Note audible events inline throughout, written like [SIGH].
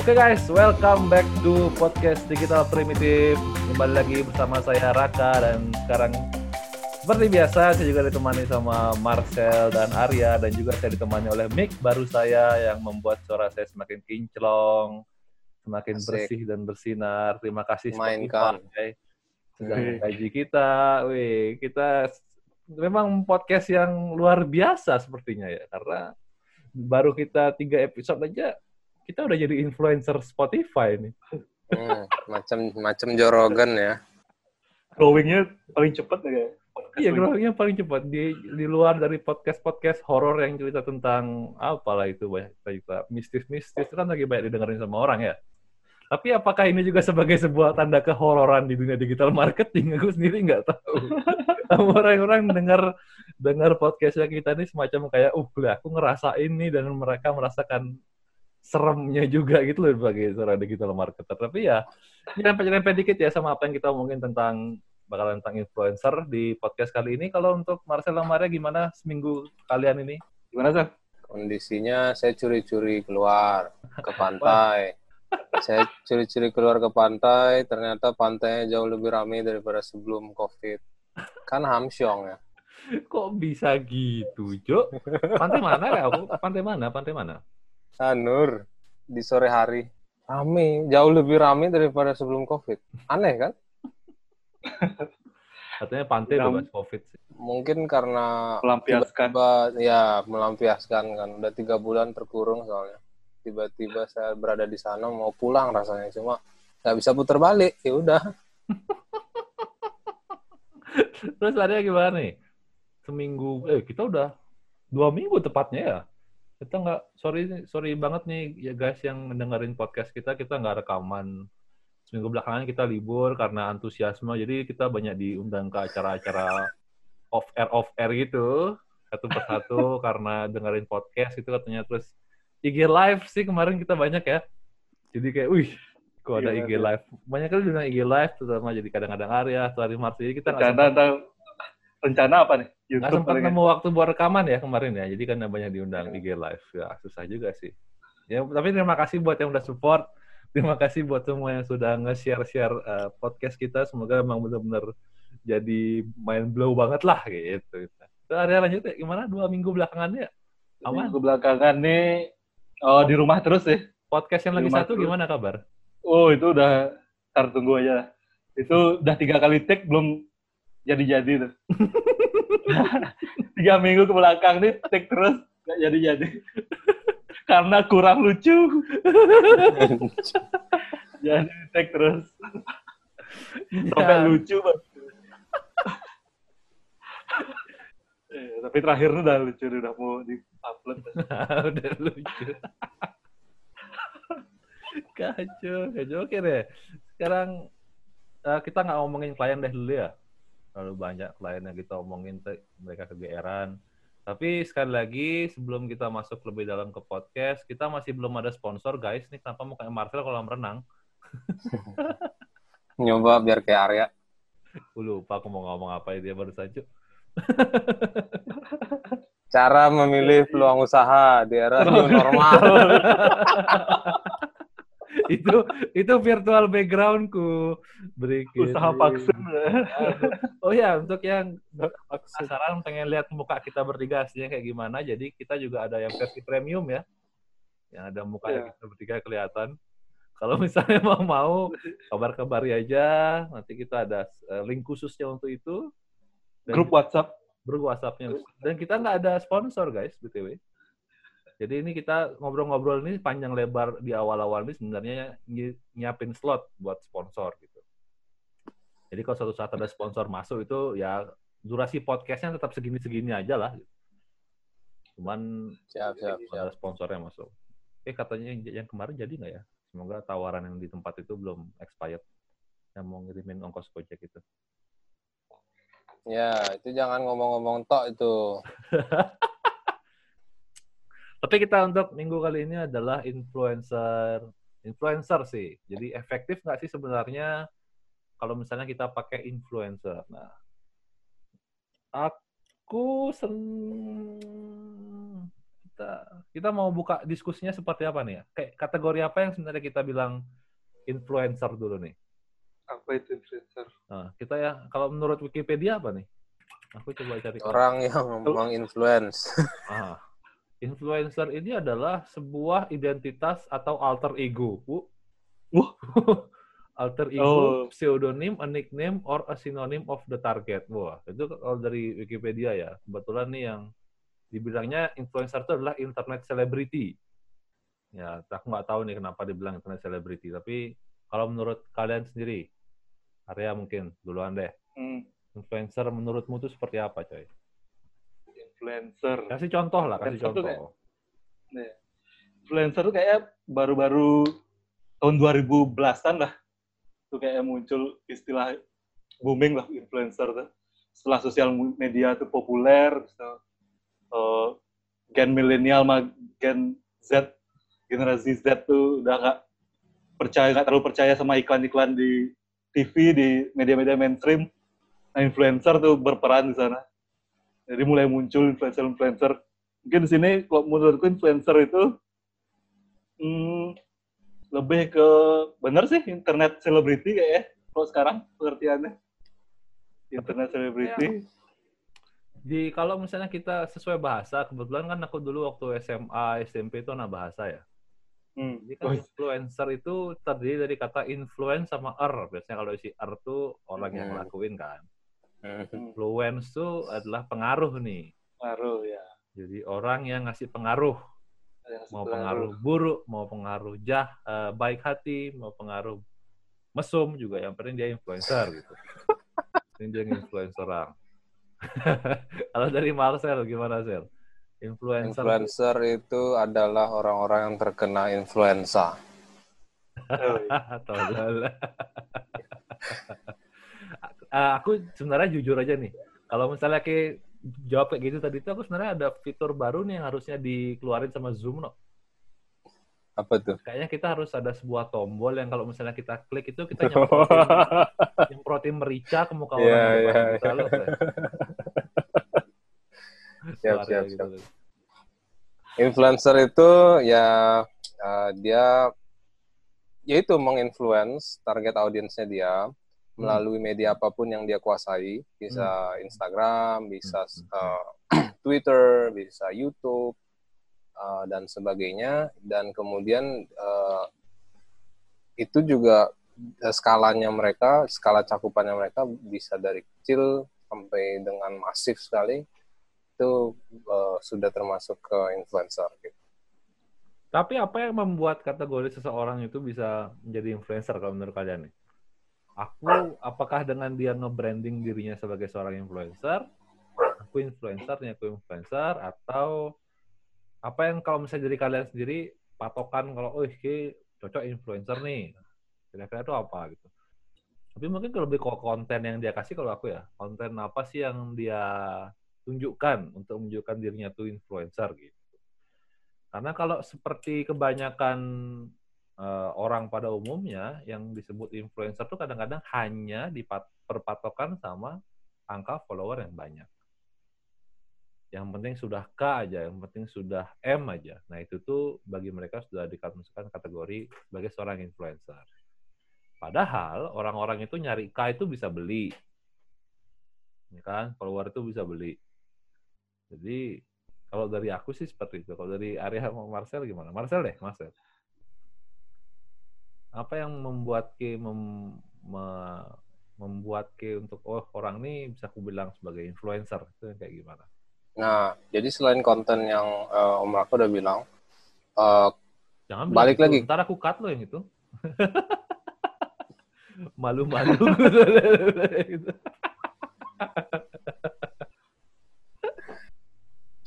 Oke guys, welcome back to podcast Digital Primitif. Kembali lagi bersama saya Raka dan sekarang seperti biasa saya juga ditemani sama Marcel dan Arya dan juga saya ditemani oleh Mick baru saya yang membuat suara saya semakin kinclong, semakin Asik. bersih dan bersinar. Terima kasih Mainkan. Spotify sudah menggaji kita. Wih, kita memang podcast yang luar biasa sepertinya ya karena baru kita tiga episode aja kita udah jadi influencer Spotify nih. Hmm, macam macam Jorogen ya. growingnya paling cepat ya Iya, growingnya paling cepat di di luar dari podcast-podcast horor yang cerita tentang apalah itu banyak cerita mistis-mistis itu kan lagi banyak didengarin sama orang ya. Tapi apakah ini juga sebagai sebuah tanda kehororan di dunia digital marketing? Aku sendiri nggak tahu. [LAUGHS] Orang-orang dengar dengar podcastnya kita ini semacam kayak, uh, aku ngerasain nih dan mereka merasakan seremnya juga gitu loh sebagai seorang digital marketer. Tapi ya, nyerempet-nyerempet dikit ya sama apa yang kita omongin tentang bakalan tentang influencer di podcast kali ini. Kalau untuk Marcel dan Maria gimana seminggu kalian ini? gimana sih Kondisinya saya curi-curi keluar ke pantai. saya curi-curi keluar ke pantai, ternyata pantainya jauh lebih ramai daripada sebelum COVID. Kan Hamsyong ya. Kok bisa gitu, Jo? Pantai mana ya? Pantai mana? Pantai mana? Sanur di sore hari. Rame, jauh lebih ramai daripada sebelum COVID. Aneh kan? [LAUGHS] Katanya pantai Ram- bebas COVID sih. Mungkin karena melampiaskan tiba ya melampiaskan kan udah tiga bulan terkurung soalnya tiba-tiba saya berada di sana mau pulang rasanya cuma nggak bisa putar balik ya udah [LAUGHS] Terus ada gimana nih? Seminggu, eh kita udah dua minggu tepatnya ya. Kita nggak, sorry sorry banget nih ya guys yang mendengarin podcast kita, kita nggak rekaman. Seminggu belakangan kita libur karena antusiasme, jadi kita banyak diundang ke acara-acara off air off air gitu satu persatu [LAUGHS] karena dengerin podcast itu katanya terus IG live sih kemarin kita banyak ya. Jadi kayak, wih, kok ada Iya, IG iya. live. Banyak kali diundang IG live, terutama jadi kadang-kadang Arya, hari Mars. Jadi kita nggak rencana apa nih Nggak YouTube sempat paling ya? nemu waktu buat rekaman ya kemarin ya. Jadi karena banyak diundang IG live. Ya susah juga sih. Ya, tapi terima kasih buat yang udah support. Terima kasih buat semua yang sudah nge-share-share uh, podcast kita. Semoga memang benar-benar jadi mind blow banget lah gitu. Terus Arya lanjut ya, gimana dua minggu belakangannya? Aman? Minggu belakangan nih oh di rumah terus sih Podcast yang Di lagi satu terus. gimana kabar? oh itu udah ntar tunggu aja itu udah tiga kali take belum jadi-jadi tuh tiga minggu ke belakang nih take terus nggak jadi-jadi karena kurang lucu jadi take terus sampai Ya. lucu banget. Eh, tapi terakhir udah lucu udah mau di upload [LAUGHS] udah lucu. kacau, kacau. Oke deh. Sekarang eh, kita nggak ngomongin klien deh dulu ya. Terlalu banyak klien yang kita omongin, mereka kegeeran. Tapi sekali lagi, sebelum kita masuk lebih dalam ke podcast, kita masih belum ada sponsor, guys. Nih kenapa mau kayak Marcel kolam renang? [LAUGHS] nyoba biar kayak Arya Aku lupa aku mau ngomong apa dia baru saja. cara memilih peluang usaha di era new normal [LAUGHS] itu itu virtual backgroundku. Berikut. usaha vaksin [LAUGHS] Oh ya, untuk yang penasaran pengen lihat muka kita bertiga aslinya kayak gimana, jadi kita juga ada yang versi premium ya. Yang ada muka Iya. kita bertiga kelihatan. Kalau misalnya [LAUGHS] mau mau kabar-kabari aja, nanti kita ada eh, link khususnya untuk itu. Dan grup WhatsApp grup WhatsApp-nya. Dan kita nggak ada sponsor guys, btw. Jadi ini kita ngobrol-ngobrol ini panjang lebar di awal-awal ini sebenarnya nyi- nyiapin slot buat sponsor gitu. Jadi kalau suatu saat ada sponsor masuk itu ya durasi podcastnya tetap segini-segini aja lah. Cuman siap siap siap ada sponsornya masuk. Eh katanya yang, yang kemarin jadi nggak ya? Semoga tawaran yang di tempat itu belum expired. Yang mau ngirimin ongkos gojek itu. ya itu jangan ngomong-ngomong tok itu [LAUGHS] Tapi kita untuk minggu kali ini adalah influencer, influencer sih. Jadi efektif nggak sih sebenarnya kalau misalnya kita pakai influencer? Nah, aku sen kita kita mau buka diskusinya seperti apa nih ya? Kayak kategori apa yang sebenarnya kita bilang influencer dulu nih? Apa itu influencer? Nah, kita ya kalau menurut Wikipedia apa nih? Aku coba cari. Orang yang menginfluence. Ah, influencer ini adalah sebuah identitas atau alter ego. Bu. Wah. [LAUGHS] alter ego, Oh. pseudonym, a nickname, or a synonym of the target. Wah, itu kalau dari Wikipedia ya. Kebetulan nih yang dibilangnya influencer itu adalah internet celebrity. Ya, aku nggak tahu nih kenapa dibilang internet celebrity. Tapi kalau menurut kalian sendiri, Arya mungkin duluan deh. Hmm, Influencer menurutmu itu seperti apa, coy? Influencer. Kasih contoh lah, kasih Influencer tuh contoh. Nih. Influencer tuh kayak baru-baru tahun 2010-an lah. Tuh kayak muncul istilah booming lah influencer tuh. Setelah sosial media tuh populer, so, eh, gen milenial sama gen Z, generasi Z tuh udah nggak percaya, nggak terlalu percaya sama iklan-iklan di TV, di media-media mainstream. Nah, influencer tuh berperan di sana. Jadi mulai muncul influencer-influencer mungkin di sini kalau menurutku influencer itu hmm, lebih ke bener sih internet selebriti kayak ya kalau sekarang pengertiannya internet selebriti Di kalau misalnya kita sesuai bahasa, kebetulan kan aku dulu waktu SMA, SMP itu anak bahasa ya. hmm. Jadi kan Oh, influencer itu terdiri dari kata influence sama er. Biasanya kalau isi er tuh orang yang Hmm. ngelakuin kan. Hmm. Influence tuh adalah pengaruh nih. pengaruh ya Jadi orang yang ngasih pengaruh, Yang mau pengaruh buruk, mau pengaruh jah, eh, baik hati, mau pengaruh mesum juga. Yang penting dia influencer gitu. Yang dia influencer orang. [LAUGHS] Kalau dari Marcel gimana Sel? Influencer. Influencer itu adalah orang-orang yang terkena influenza. [LAUGHS] Oh, [LAUGHS] Eh, aku sebenarnya jujur aja nih. Kalau misalnya kayak jawab kayak gitu tadi itu aku sebenarnya ada fitur baru nih yang harusnya dikeluarin sama Zoom no. Apa tuh? Kayaknya kita harus ada sebuah tombol yang kalau misalnya kita klik itu kita [LAUGHS] nyemprotin, nyemprotin merica ke muka orang kita, loh, Sel. Siap, siap, gitu. siap. Influencer itu ya uh, dia yaitu menginfluence target audiensnya dia melalui media apa pun yang dia kuasai, bisa Instagram, bisa uh, [CLEARS THROAT] Twitter, bisa YouTube uh, dan sebagainya dan kemudian uh, itu juga uh, skalanya mereka, skala cakupannya mereka bisa dari kecil sampai dengan masif sekali itu uh, sudah termasuk ke influencer gitu. Tapi apa yang membuat kategori seseorang itu bisa menjadi influencer kalau menurut kalian nih? Aku, apakah dengan dia nge-branding dirinya sebagai seorang influencer, aku influencer, nih aku influencer, atau apa yang kalau misalnya dari kalian sendiri patokan kalau, oh ini cocok influencer nih, kira-kira itu apa gitu. Tapi mungkin kalau lebih ke konten yang dia kasih kalau aku ya, konten apa sih yang dia tunjukkan untuk menunjukkan dirinya tuh influencer gitu. Karena kalau seperti kebanyakan uh, orang pada umumnya yang disebut influencer tuh kadang-kadang hanya diperpatokan sama angka follower yang banyak. Yang penting sudah K aja, yang penting sudah M aja. Nah itu tuh bagi mereka sudah dikategorikan kategori sebagai seorang influencer. Padahal orang-orang itu nyari K itu bisa beli, ya kan? Follower itu bisa beli. Jadi kalau dari aku sih seperti itu. Kalau dari sama Marcel gimana? Marcel deh, Marcel. Apa yang membuat Ki mem, me- membuat Ki untuk oh orang ini bisa aku bilang sebagai influencer itu kayak gimana? Nah, jadi selain konten yang uh, Om Rako udah bilang, uh, Jangan Balik bilang lagi. Ntar aku cut lo yang itu. [LAUGHS] Malu-malu.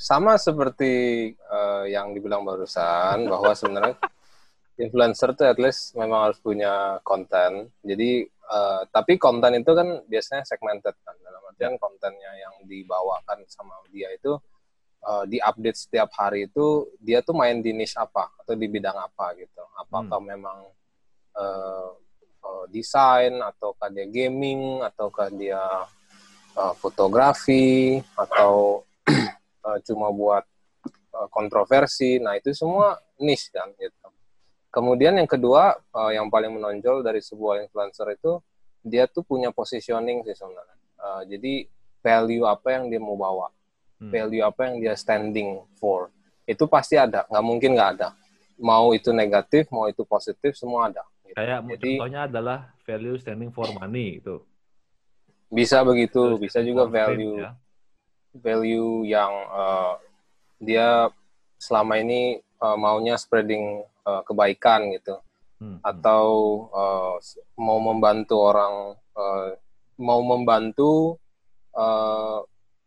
sama seperti uh, yang dibilang barusan bahwa sebenarnya influencer tuh at least memang harus punya konten. Jadi uh, tapi konten itu kan biasanya segmented kan dalam artian kontennya yang dibawakan sama dia itu uh, diupdate setiap hari itu dia tuh main di niche apa atau di bidang apa gitu. Apakah memang uh, uh, desain ataukah dia gaming ataukah dia uh, fotografi atau uh, [CLEARS THROAT] cuma buat uh, kontroversi. Nah, itu semua niche kan gitu. Kemudian yang kedua uh, yang paling menonjol dari sebuah influencer itu dia tuh punya positioning sih sebenarnya. Uh, jadi value apa yang dia mau bawa, hmm. value apa yang dia standing for, itu pasti ada. Nggak mungkin nggak ada. Mau itu negatif, mau itu positif, semua ada. Gitu. Kayak Jadi, contohnya adalah value standing for money itu. Bisa begitu, bisa juga value ya. value yang uh, dia selama ini uh, maunya spreading uh, kebaikan gitu, hmm, hmm. atau uh, mau membantu orang, uh, mau membantu uh,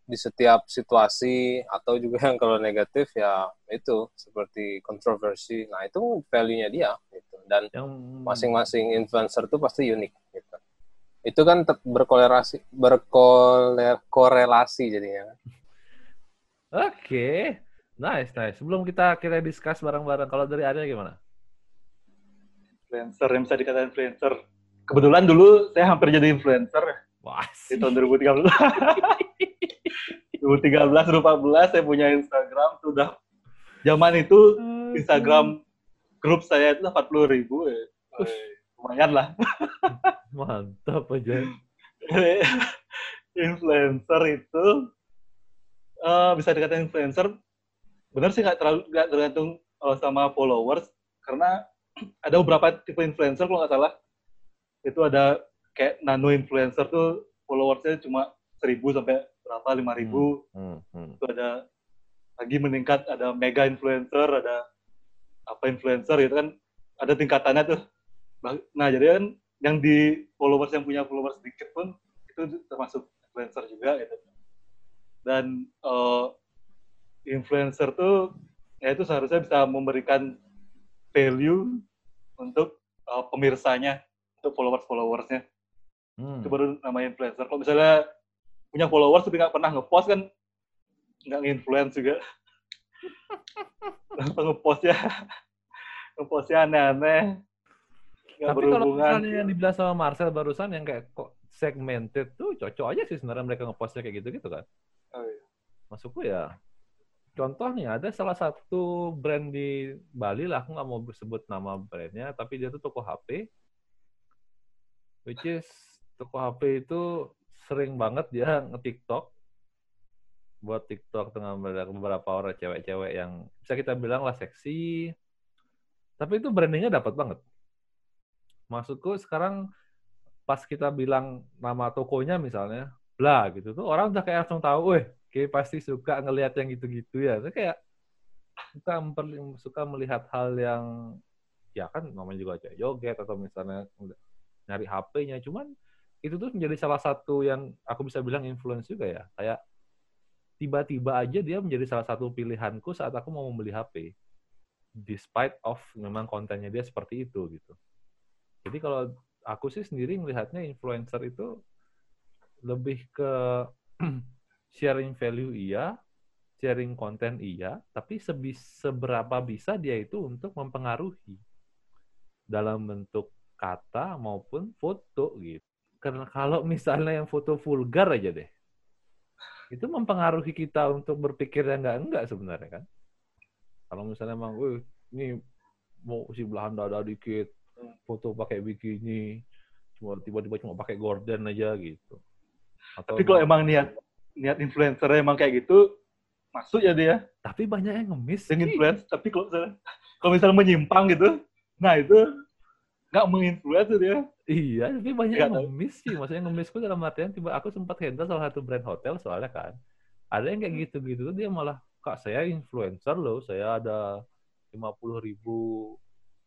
di setiap situasi atau juga yang kalau negatif ya itu seperti kontroversi. Nah itu value-nya dia gitu. Dan masing-masing influencer itu pasti unik gitu itu kan berkorelasi berkorelasi jadinya. Oke, okay. Nice nice. Sebelum kita kita discuss bareng-bareng, kalau dari Arya gimana? Influencer yang bisa dikatakan influencer. Kebetulan dulu saya hampir jadi influencer Wah, di tahun 2013. 2013 2014 saya punya Instagram sudah zaman itu Instagram grup saya itu 40 ribu ya. lumayan lah [LAUGHS] Mantap aja. [LAUGHS] influencer itu uh, bisa dikatakan influencer. Benar sih nggak terlalu nggak tergantung uh, sama followers karena [CLEARS THROAT] ada beberapa tipe influencer kalau nggak salah. Itu ada kayak nano influencer tuh followersnya cuma seribu sampai berapa lima ribu. Hmm, hmm, hmm. itu ada lagi meningkat ada mega influencer ada apa influencer itu kan ada tingkatannya tuh. Nah jadi kan yang di followers yang punya followers sedikit pun itu termasuk influencer juga gitu. Dan uh, influencer tuh ya itu seharusnya bisa memberikan value untuk uh, pemirsanya untuk followers followersnya hmm. itu baru namanya influencer kalau misalnya punya followers tapi nggak pernah ngepost kan nggak nginfluence juga [LAUGHS] ngepost ya [LAUGHS] ngepostnya aneh-aneh tapi kalau misalnya yang dibilang sama Marcel barusan yang kayak kok segmented tuh cocok aja sih sebenarnya mereka ngepostnya kayak gitu-gitu kan. Oh, iya. Masukku ya. Contoh nih ada salah satu brand di Bali lah, aku nggak mau sebut nama brandnya, tapi dia tuh toko HP, which is toko HP itu sering banget dia [LAUGHS] nge-tiktok, buat TikTok dengan beberapa orang cewek-cewek yang bisa kita bilang lah seksi, tapi itu brandingnya dapat banget. Maksudku sekarang pas kita bilang nama tokonya misalnya, bla gitu tuh orang udah kayak langsung tahu, weh, kayak pasti suka ngelihat yang gitu-gitu ya. Itu kayak suka suka melihat hal yang ya kan namanya juga aja joget atau misalnya nyari HP-nya. Cuman itu tuh menjadi salah satu yang aku bisa bilang influence juga ya. Kayak tiba-tiba aja dia menjadi salah satu pilihanku saat aku mau membeli HP. Despite of memang kontennya dia seperti itu gitu. Jadi kalau aku sih sendiri melihatnya influencer itu lebih ke [CLEARS THROAT] sharing value iya, sharing konten iya, tapi sebis, seberapa bisa dia itu untuk mempengaruhi dalam bentuk kata maupun foto gitu. Karena kalau misalnya yang foto vulgar aja deh, itu mempengaruhi kita untuk berpikir yang enggak enggak sebenarnya kan. Kalau misalnya emang, wih, ini mau si belahan dada dikit, foto pakai bikini cuma tiba-tiba cuma pakai gorden aja gitu Atau tapi kalau emang niat niat influencer emang kayak gitu masuk ya dia. Tapi banyak yang ngemis yang influence tapi kalau misalnya kalau misalnya menyimpang gitu nah itu nggak menginfluence dia. Iya tapi banyak yang ngemis sih. Maksudnya ngemisku dalam artian tiba aku sempat handle salah satu brand hotel soalnya kan. Ada yang kayak gitu-gitu dia malah kak saya influencer loh saya ada lima puluh ribu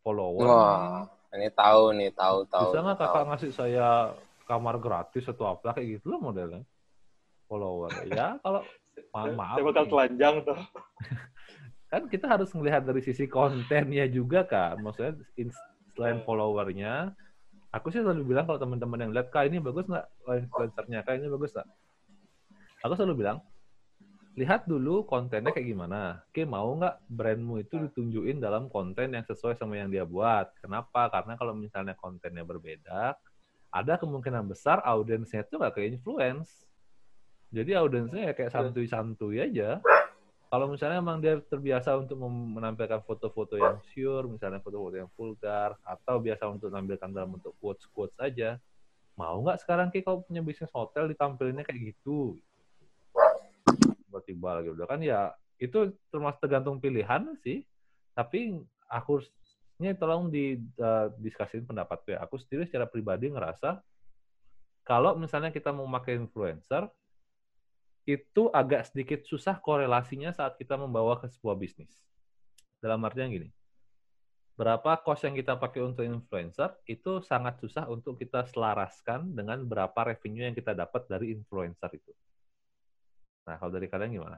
follower. Wah. Ini tahu nih, tahu tahu. Bisa nggak kakak ngasih saya kamar gratis atau apa kayak gitu loh modelnya follower ya kalau [LAUGHS] maaf, maaf saya bakal telanjang tuh [LAUGHS] kan kita harus melihat dari sisi kontennya juga kan maksudnya selain followernya aku sih selalu bilang kalau teman-teman yang lihat kak ini bagus nggak influencernya kak ini bagus nggak aku selalu bilang lihat dulu kontennya kayak gimana. Oke, mau nggak brandmu itu ditunjukin dalam konten yang sesuai sama yang dia buat. Kenapa? Karena kalau misalnya kontennya berbeda, ada kemungkinan besar audiensnya itu nggak ke influence. Jadi audiensnya ya kayak santuy-santuy aja. Kalau misalnya emang dia terbiasa untuk menampilkan foto-foto yang sure, misalnya foto-foto yang vulgar, atau biasa untuk menampilkan dalam bentuk quotes-quotes aja, mau nggak sekarang Ki kalau punya bisnis hotel ditampilinnya kayak gitu? Tiba-tiba lagi udah kan ya itu termasuk tergantung pilihan sih. Tapi aku ini tolong di uh, diskusin pendapat ya. Aku sendiri secara pribadi ngerasa kalau misalnya kita mau pakai influencer, itu agak sedikit susah korelasinya saat kita membawa ke sebuah bisnis. Dalam artian gini, berapa cost yang kita pakai untuk influencer itu sangat susah untuk kita selaraskan dengan berapa revenue yang kita dapat dari influencer itu. Nah, kalau dari kalian gimana?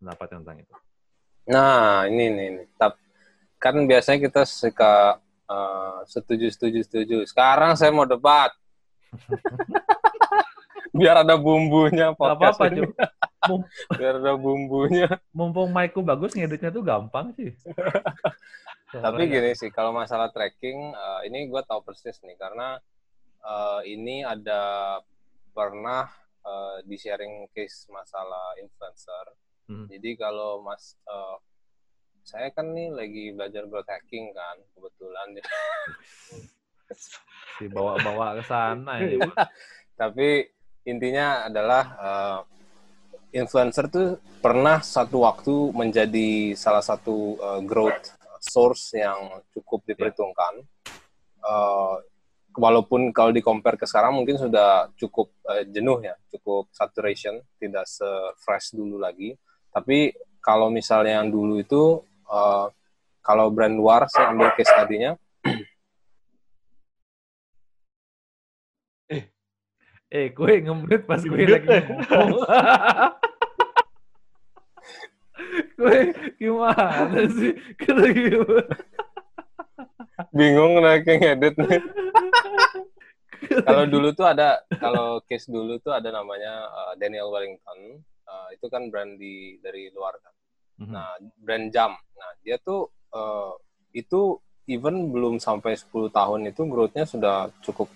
Pendapat tentang itu? Nah, ini nih. Kan biasanya kita suka uh, setuju, setuju, setuju. Sekarang saya mau debat. [LAUGHS] biar ada bumbunya podcast apa, -apa [LAUGHS] biar ada bumbunya. Mumpung mic bagus ngeditnya tuh gampang sih. [LAUGHS] Tapi gini sih kalau masalah tracking uh, ini gue tahu persis nih karena uh, ini ada pernah uh, di sharing case masalah influencer. Hmm. jadi kalau mas uh, saya kan nih lagi belajar growth hacking kan kebetulan. [LAUGHS] Dibawa-bawa ke sana ya. Tapi intinya adalah uh, influencer tuh pernah satu waktu menjadi salah satu uh, growth source yang cukup diperhitungkan. Uh, walaupun kalau di compare ke sekarang mungkin sudah cukup uh, jenuh ya, cukup saturation, tidak se-fresh dulu lagi. Tapi kalau misalnya yang dulu itu, uh, kalau brand luar, saya ambil case tadinya, Eh, gue ngemut pas gue lagi ngomong. [LAUGHS] gue gimana sih? Kita gimana? Bingung lagi ngedit nih. kalau dulu tuh ada, kalau case dulu tuh ada namanya uh, Daniel Wellington. Uh, itu kan brand di dari luar kan. Mm-hmm. Nah, brand jam. Nah, dia tuh uh, itu even belum sampai 10 tahun itu growth-nya sudah cukup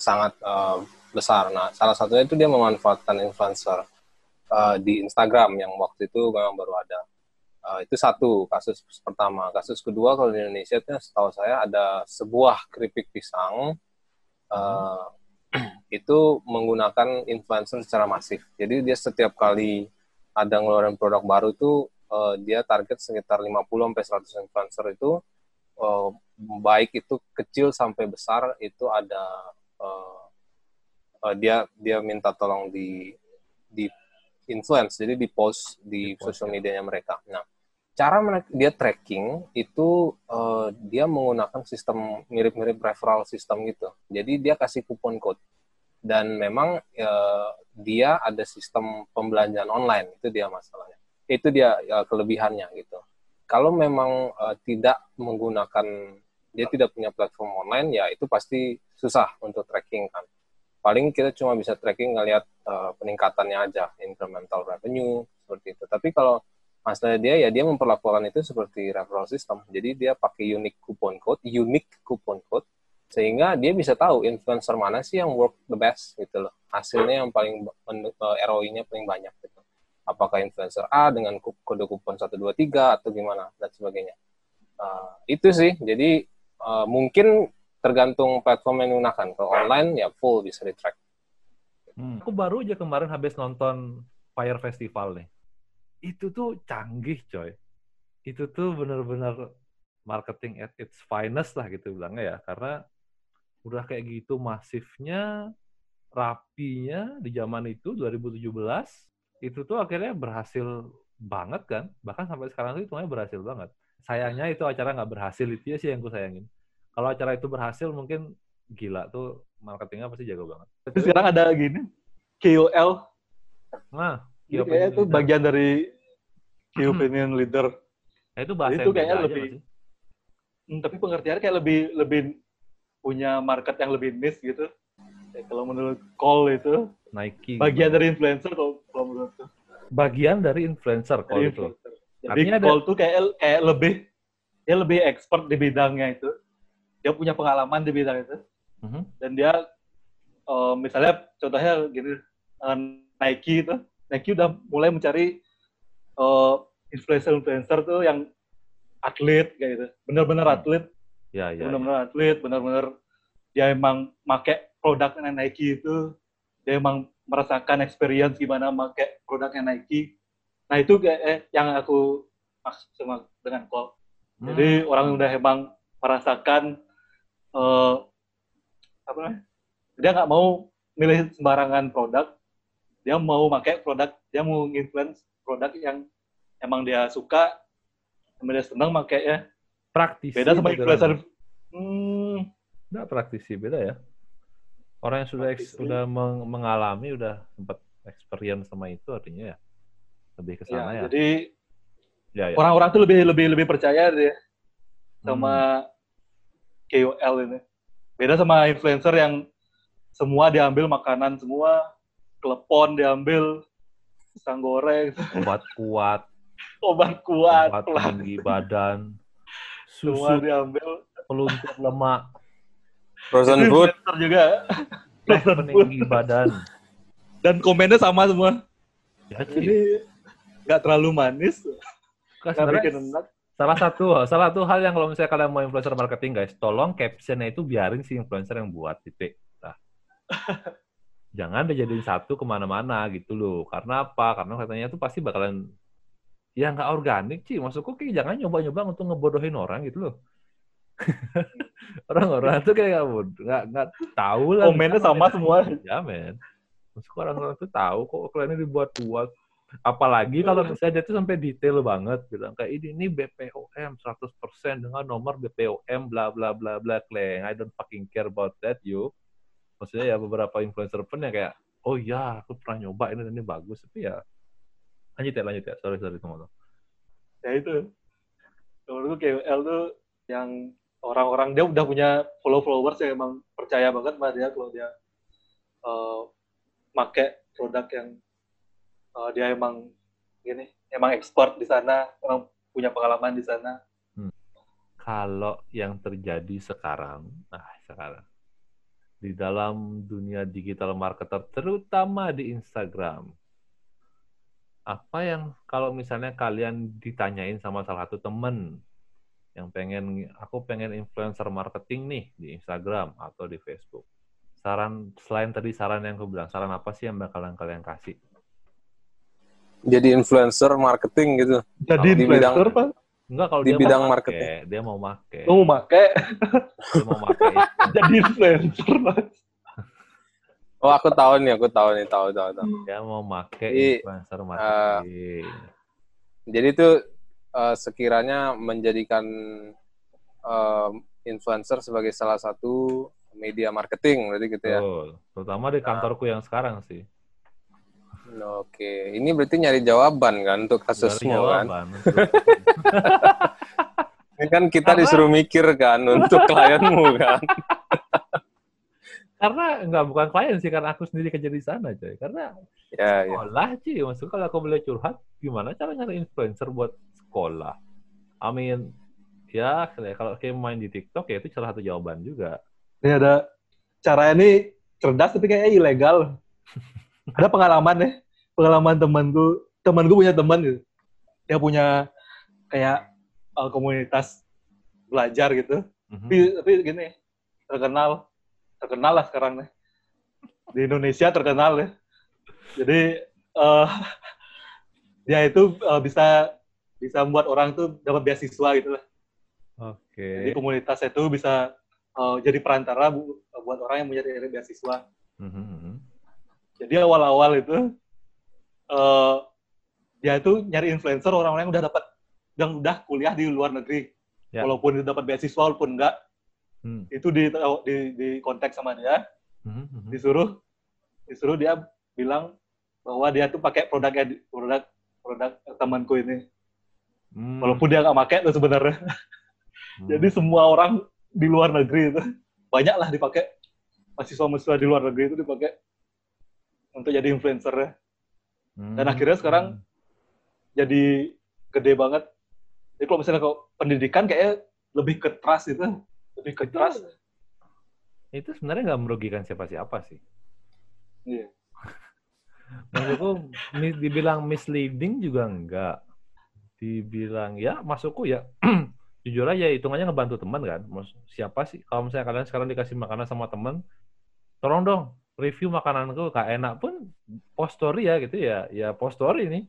sangat uh, besar. Nah, salah satunya itu dia memanfaatkan influencer uh, di Instagram yang waktu itu memang baru ada. Uh, itu satu kasus pertama. Kasus kedua kalau di Indonesia itu setahu saya ada sebuah keripik pisang uh, [CLEARS THROAT] itu menggunakan influencer secara masif. Jadi dia setiap kali ada ngeluarin produk baru itu uh, dia target sekitar 50 sampai 100 influencer itu uh, baik itu kecil sampai besar itu ada uh, uh, dia dia minta tolong di di influence jadi di post di, di sosial ya. medianya mereka. Nah, cara mereka dia tracking itu uh, dia menggunakan sistem mirip-mirip referral system gitu. Jadi dia kasih kupon code dan memang uh, dia ada sistem pembelanjaan online itu dia masalahnya. Itu dia uh, kelebihannya gitu. Kalau memang uh, tidak menggunakan dia tidak punya platform online ya itu pasti susah untuk tracking kan paling kita cuma bisa tracking ngelihat uh, peningkatannya aja incremental revenue seperti itu. Tapi kalau masalah dia ya dia memperlakukan itu seperti referral system. Jadi dia pakai unique coupon code unique coupon code sehingga dia bisa tahu influencer mana sih yang work the best gitu loh. Hasilnya yang paling eh, ROI-nya paling banyak gitu. Apakah influencer A dengan kode kupon 123 atau gimana dan sebagainya. Uh, itu sih. Jadi uh, mungkin tergantung platform yang digunakan. Kalau online ya full bisa di track. Hmm. Aku baru aja kemarin habis nonton Fire Festival nih. Itu tuh canggih coy. Itu tuh bener-bener marketing at its finest lah gitu bilangnya ya. Karena udah kayak gitu masifnya, rapinya di zaman itu 2017 itu tuh akhirnya berhasil banget kan. Bahkan sampai sekarang tuh hitungannya berhasil banget. Sayangnya itu acara nggak berhasil itu ya sih yang gue sayangin kalau acara itu berhasil mungkin gila tuh marketingnya pasti jago banget. Tapi sekarang ada gini KOL. Nah, key itu bagian dari key hmm. opinion leader. Nah, itu bahasa itu kayaknya lebih. Hmm, tapi pengertiannya kayak lebih lebih punya market yang lebih niche gitu. Ya, kalau menurut Call itu Nike. Bagian dari influencer kalau, kalau menurut Bagian dari influencer Call itu. Jadi Artinya Call ada... tuh kayak kayak lebih dia lebih expert di bidangnya itu dia punya pengalaman di bidang itu uh-huh. dan dia uh, misalnya contohnya gini uh, Nike itu Nike udah mulai mencari uh, influencer-influencer tuh yang atlet kayak gitu. Bener-bener Hmm. atlet, Ya, ya. bener-bener atlet, bener-bener dia emang make produknya Nike itu, dia emang merasakan experience gimana make produknya Nike. Nah itu kayak eh, yang aku maksud sama dengan call. Hmm. Jadi orang udah emang merasakan eh, apa namanya? Dia nggak mau milih sembarangan produk. Dia mau pakai produk, dia mau influence produk yang emang dia suka, emang dia senang makainya. praktisi. Beda sama beneran. influencer. Hmm, Nggak praktisi, beda ya. Orang yang sudah Praktisi. sudah meng- mengalami, udah sempat experience sama itu artinya ya lebih ke ya, sana ya. Jadi Ya, ya. orang-orang tuh lebih lebih lebih percaya deh sama Hmm. KOL ini. Beda sama influencer yang semua diambil makanan semua, klepon diambil, pisang goreng, obat kuat, obat kuat, obat tinggi badan, semua susu diambil. peluntur lemak, Frozen food. juga. peninggi badan. Dan komennya sama semua. Ya. Jadi nggak terlalu manis, nggak sebenarnya bikin enak. Salah satu salah satu hal yang kalau misalnya kalian mau influencer marketing guys, tolong captionnya itu biarin si influencer yang buat titik. Nah. [LAUGHS] Jangan dijadiin satu ke mana-mana gitu loh. Karena apa? Karena katanya itu pasti bakalan ya nggak organik sih. Maksudku kayak jangan nyoba-nyoba untuk ngebodohin orang gitu loh. [LAUGHS] Orang-orang tuh kayak nggak nggak nggak tahu lah. Komennya sama semua. Ya men. Maksudku orang-orang tuh tahu kok kliennya dibuat-buat. Apalagi kalau misalnya dia tuh sampai detail banget bilang kayak ini ini BPOM 100% dengan nomor BPOM bla bla bla bla kleng. I don't fucking care about that you. Maksudnya ya beberapa influencer pun yang kayak oh ya aku pernah nyoba ini ini bagus tapi ya lanjut ya lanjut ya sorry sorry teman Ya itu. Menurutku KOL tuh yang orang-orang dia udah punya follow followers yang emang percaya banget sama dia kalau dia eh make produk yang eh, dia emang gini, emang ekspor di sana, emang punya pengalaman di sana. kalau yang terjadi sekarang, nah sekarang di dalam dunia digital marketer, terutama di Instagram, apa yang kalau misalnya kalian ditanyain sama salah satu temen yang pengen, aku pengen influencer marketing nih di Instagram atau di Facebook, saran selain tadi saran yang aku bilang, saran apa sih yang bakalan kalian kasih? Jadi influencer marketing gitu. Jadi Kalau di bidang- influencer Pak, Enggak kalau Di dia bidang mau make, marketing. dia mau make, lu mau make [LAUGHS] dia mau make jadi influencer Pak. Oh, aku tahu nih, aku tahu nih, tahu, tahu, tahu. dia mau make Jadi, influencer marketing. Jadi itu eh, sekiranya menjadikan eh, influencer sebagai salah satu media marketing, berarti gitu ya. Betul. Terutama di kantorku yang sekarang sih. Oke, ini berarti nyari jawaban kan untuk kasusmu kan? jawaban. [LAUGHS] Ini kan kita Karena- disuruh mikir kan untuk klienmu kan? Karena enggak bukan klien sih, karena aku sendiri kerja di sana, coy. Karena Ya, ya. sekolah, sih. Maksudnya kalau aku boleh curhat, gimana cara nyari influencer buat sekolah? I mean, ya kalau kayak main di TikTok ya itu salah satu jawaban juga. Ini ada cara ini cerdas tapi kayaknya ilegal. [LAUGHS] ada pengalaman ya, pengalaman temanku, temanku punya teman gitu. Dia punya kayak uh, komunitas belajar gitu. Mhm. Tapi, tapi gini, terkenal, terkenal lah sekarang nih. Di Indonesia terkenal ya. Jadi uh, [LAUGHS] dia itu uh, bisa bisa membuat orang tuh dapat beasiswa gitu lah. Jadi Oke. komunitas itu bisa uh, jadi perantara bu- buat orang yang mencari beasiswa. Mhm, mhm. Jadi awal-awal itu eh dia itu nyari influencer orang-orang yang udah dapat yang udah kuliah di luar negeri. Ya. Walaupun itu dapat beasiswa walaupun enggak, Hmm. itu di di, di kontak sama dia, Mhm, mhm. disuruh disuruh dia bilang bahwa dia tuh pakai produknya di- produk produk temanku ini. Hmm. Walaupun dia nggak pakai tuh sebenarnya. Hmm. Jadi semua orang di luar negeri itu banyak lah dipakai mahasiswa-mahasiswa di luar negeri itu dipakai untuk jadi influencer dan Hmm. akhirnya sekarang jadi gede banget. Jadi kalau misalnya kok pendidikan kayaknya lebih ke trust itu, lebih ke Itu- trust. itu sebenarnya nggak merugikan siapa-siapa sih. Iya. [LAUGHS] Maksudku mi- dibilang misleading juga enggak. dibilang ya masukku ya [CLEARS THROAT] jujur aja hitungannya ngebantu teman kan. Mas, siapa sih kalau misalnya kalian sekarang dikasih makanan sama teman, tolong dong review makananku gak enak pun post story ya gitu ya. Ya post story nih.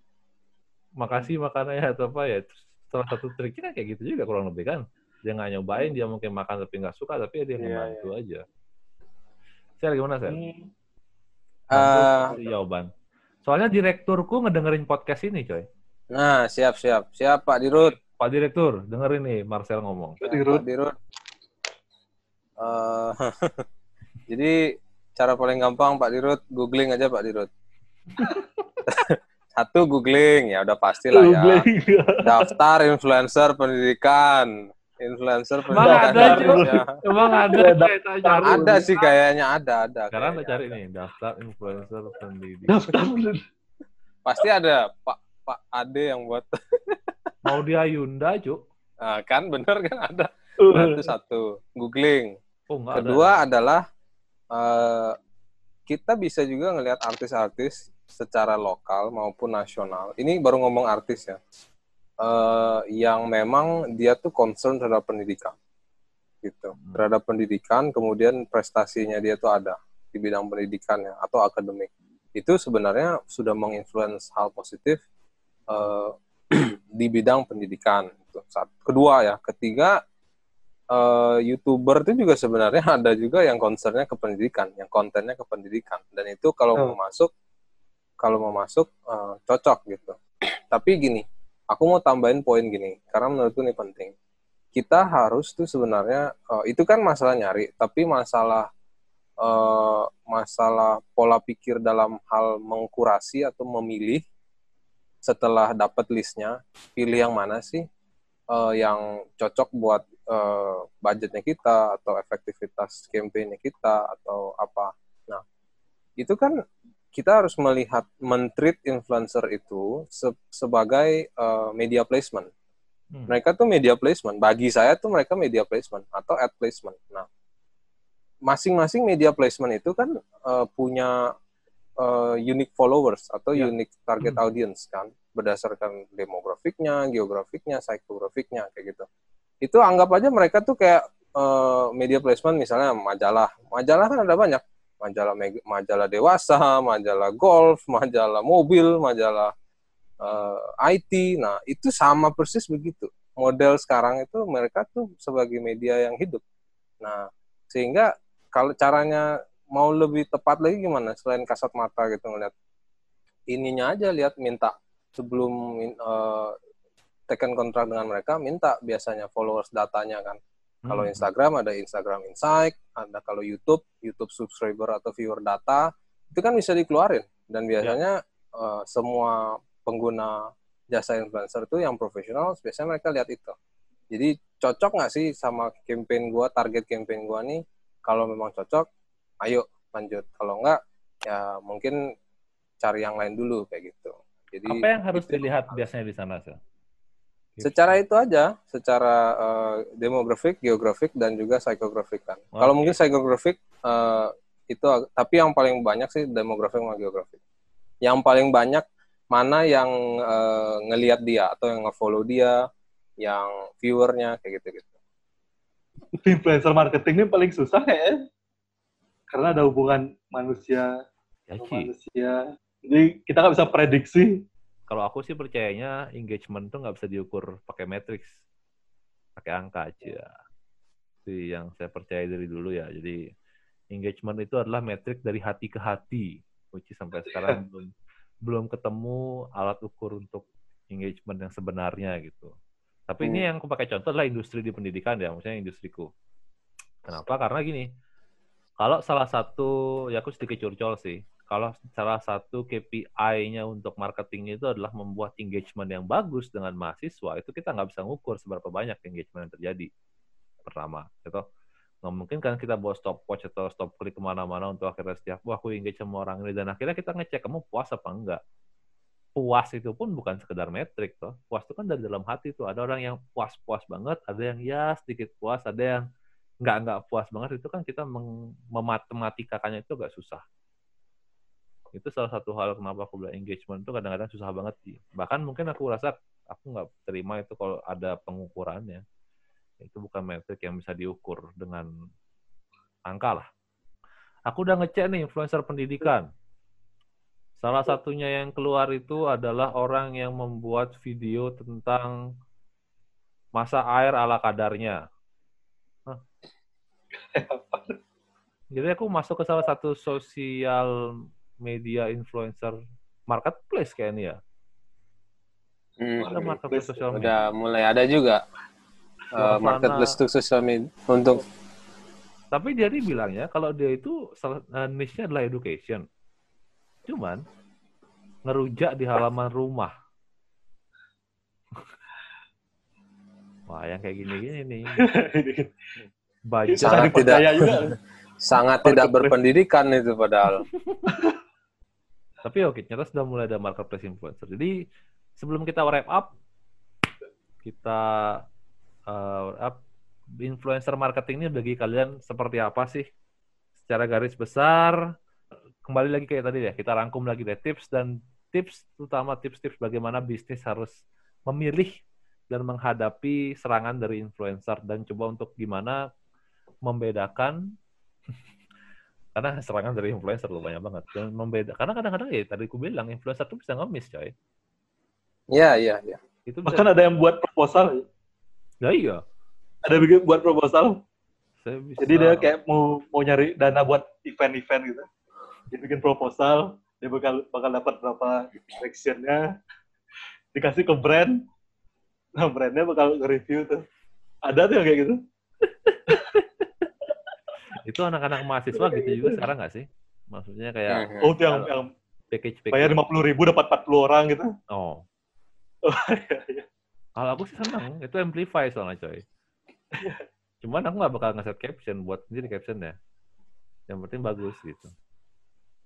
Makasih makanannya atau apa ya. Terus salah satu triknya kayak gitu juga kurang lebih kan. Dia nggak nyobain dia mungkin makan tapi nggak suka tapi dia Iya, ngebantu aja. Sel gimana Sel? Hmm, Bantu jawaban. Soalnya direkturku ngedengerin podcast ini coy. Nah, siap, siap. Siap, Pak Dirut. Pak Direktur dengerin nih Marcel ngomong. Pak Ya, Dirut. Pak Dirut. Eh, [LAUGHS] jadi, cara paling gampang, Pak Dirut, googling aja, Pak Dirut. [LAUGHS] Satu, googling. Ya, udah pasti lah ya. Daftar influencer pendidikan. Influencer Emang pendidikan. ada, Cuk? Indonesia. emang ada kayak tak cari Ada sih kayaknya, ada, ada. sekarang kayaknya cari ada. nih daftar influencer pendidikan Daftar. Pasti ada, Pak Pak Ade yang buat. [LAUGHS] mau dia Yunda cuk Nah, kan bener kan ada. Nah, itu satu. Googling. oh enggak ada Kedua adalah eh, kita bisa juga ngelihat artis-artis secara lokal maupun nasional. Ini baru ngomong artis ya. Eh, yang memang dia tuh concern terhadap pendidikan. Gitu. Hmm. Terhadap pendidikan, kemudian prestasinya dia tuh ada di bidang pendidikannya atau akademik. Itu sebenarnya sudah menginfluence hal positif eh, [CLEARS THROAT] di bidang pendidikan. Itu Satu. Kedua ya, ketiga eh, youtuber itu juga sebenarnya [LAUGHS] ada juga yang concernnya ke pendidikan, yang kontennya ke pendidikan. Dan itu kalau Oh. mau masuk, kalau mau masuk eh, cocok gitu. [CLEARS THROAT] Tapi gini, aku mau tambahin poin gini, karena menurutku ini penting. Kita harus tuh sebenarnya eh, itu kan masalah nyari, tapi masalah eh, masalah pola pikir dalam hal mengkurasi atau memilih setelah dapat listnya, pilih yang mana sih eh, yang cocok buat eh, budgetnya kita atau efektivitas campaign kita atau apa. Nah, itu kan kita harus melihat mentreat influencer itu se- sebagai eh, media placement. Hmm. Mereka tuh media placement. Bagi saya tuh mereka media placement atau ad placement. Nah, masing-masing media placement itu kan eh, punya eh, unique followers atau Ya. unique target Hmm. audience kan berdasarkan demografiknya, geografiknya, psikografiknya kayak gitu. Itu anggap aja mereka tuh kayak eh, media placement misalnya majalah. Majalah kan ada banyak. Majalah majalah dewasa, majalah golf, majalah mobil, majalah eh, IT. Nah, itu sama persis begitu. Model sekarang itu mereka tuh sebagai media yang hidup. Nah, sehingga kalau caranya mau lebih tepat lagi gimana selain kasat mata gitu ngeliat ininya aja lihat minta sebelum eh, tekan kontrak dengan mereka minta biasanya followers datanya kan. Kalau Hmm. Instagram ada Instagram Insight ada kalau YouTube YouTube subscriber atau viewer data itu kan bisa dikeluarin. Dan biasanya eh, semua pengguna jasa influencer itu yang profesional biasanya mereka lihat itu. Jadi cocok nggak sih sama campaign gua target campaign gua nih? Kalau memang cocok ayo lanjut. Kalau enggak ya mungkin cari yang lain dulu kayak gitu. Jadi apa yang harus itu- dilihat biasanya di sana Sel? Secara itu aja secara eh, demografik geografik dan juga psikografik kan kalau Oke. mungkin psikografik eh, itu tapi yang paling banyak sih demografik sama geografik yang paling banyak mana yang eh, ngelihat dia atau yang nge-follow dia yang viewernya kayak gitu gitu Influencer marketing ini paling susah kayaknya. Karena ada hubungan manusia ya manusia. Jadi kita nggak bisa prediksi. Kalau aku sih percayanya engagement tuh nggak bisa diukur pakai matrix pakai angka aja. Itu yang saya percaya dari dulu ya. Jadi engagement itu adalah metrik dari hati ke hati is sampai sekarang belum belum ketemu alat ukur untuk engagement yang sebenarnya gitu. Tapi ini Hmm. yang aku pakai contoh adalah industri di pendidikan ya maksudnya industriku. Kenapa? Karena gini kalau salah satu ya aku sedikit curcol sih kalau salah satu KPI-nya untuk marketing itu adalah membuat engagement yang bagus dengan mahasiswa, itu kita nggak bisa ngukur seberapa banyak engagement yang terjadi. Pertama, gitu. Nggak mungkin kan kita bawa stopwatch atau stop klik ke mana-mana untuk akhirnya setiap, wah aku engage sama orang ini, dan akhirnya kita ngecek, kamu puas apa enggak? Puas itu pun bukan sekedar metrik, toh. Puas itu kan dari dalam hati tuh. Ada orang yang puas-puas banget, ada yang ya sedikit puas, ada yang nggak nggak puas banget, itu kan kita mematematikakannya itu agak susah itu salah satu hal kenapa aku bilang engagement itu kadang-kadang susah banget sih. Bahkan mungkin aku rasa aku nggak terima itu kalau ada pengukurannya. Itu bukan metrik yang bisa diukur dengan angka lah. Aku udah ngecek nih influencer pendidikan. Salah satunya yang keluar itu adalah orang yang membuat video tentang masa air ala kadarnya. Hah. [LAUGHS] Jadi aku masuk ke salah satu sosial media influencer marketplace kayak ini ya. Hmm. Ada marketplace sosial media. Udah mulai ada juga uh, marketplace untuk sosial media untuk Tapi dia ini bilangnya kalau dia itu salah- eh, niche-nya adalah education. Cuman ngerujak di halaman rumah. [LAUGHS] Wah, yang kayak gini-gini nih. [LAUGHS] Baca Sangat tidak- juga. sangat tidak berpendidikan itu padahal. [LAUGHS] Tapi oke, ternyata sudah mulai ada marketplace influencer. Jadi sebelum kita wrap up, kita uh, wrap up, influencer marketing ini bagi kalian seperti apa sih? Secara garis besar, kembali lagi kayak tadi ya, kita rangkum lagi deh tips dan tips, terutama tips-tips bagaimana bisnis harus memilih dan menghadapi serangan dari influencer dan coba untuk gimana membedakan karena serangan dari influencer loh banyak banget dan membeda karena kadang-kadang ya tadi aku bilang influencer tuh bisa ngemis coy Iya, iya, iya. itu bisa Bahkan ada yang buat proposal. ya iya Ada bikin buat proposal. saya bisa Jadi dia kayak mau mau nyari dana buat event-event gitu. Dia bikin proposal, dia bakal bakal dapat berapa directionnya, dikasih ke brand, nah brandnya bakal nge-review tuh. Ada tuh yang kayak gitu. [LAUGHS] itu anak-anak mahasiswa gitu juga sekarang nggak sih? Maksudnya kayak. Oh, yang, yang package bayar package lima puluh ribu dapat 40 orang gitu. oh. Oh, iya, iya. kalau aku sih senang itu amplify soalnya coy. Cuman aku nggak bakal ngeset caption buat sendiri captionnya. Yang penting bagus gitu.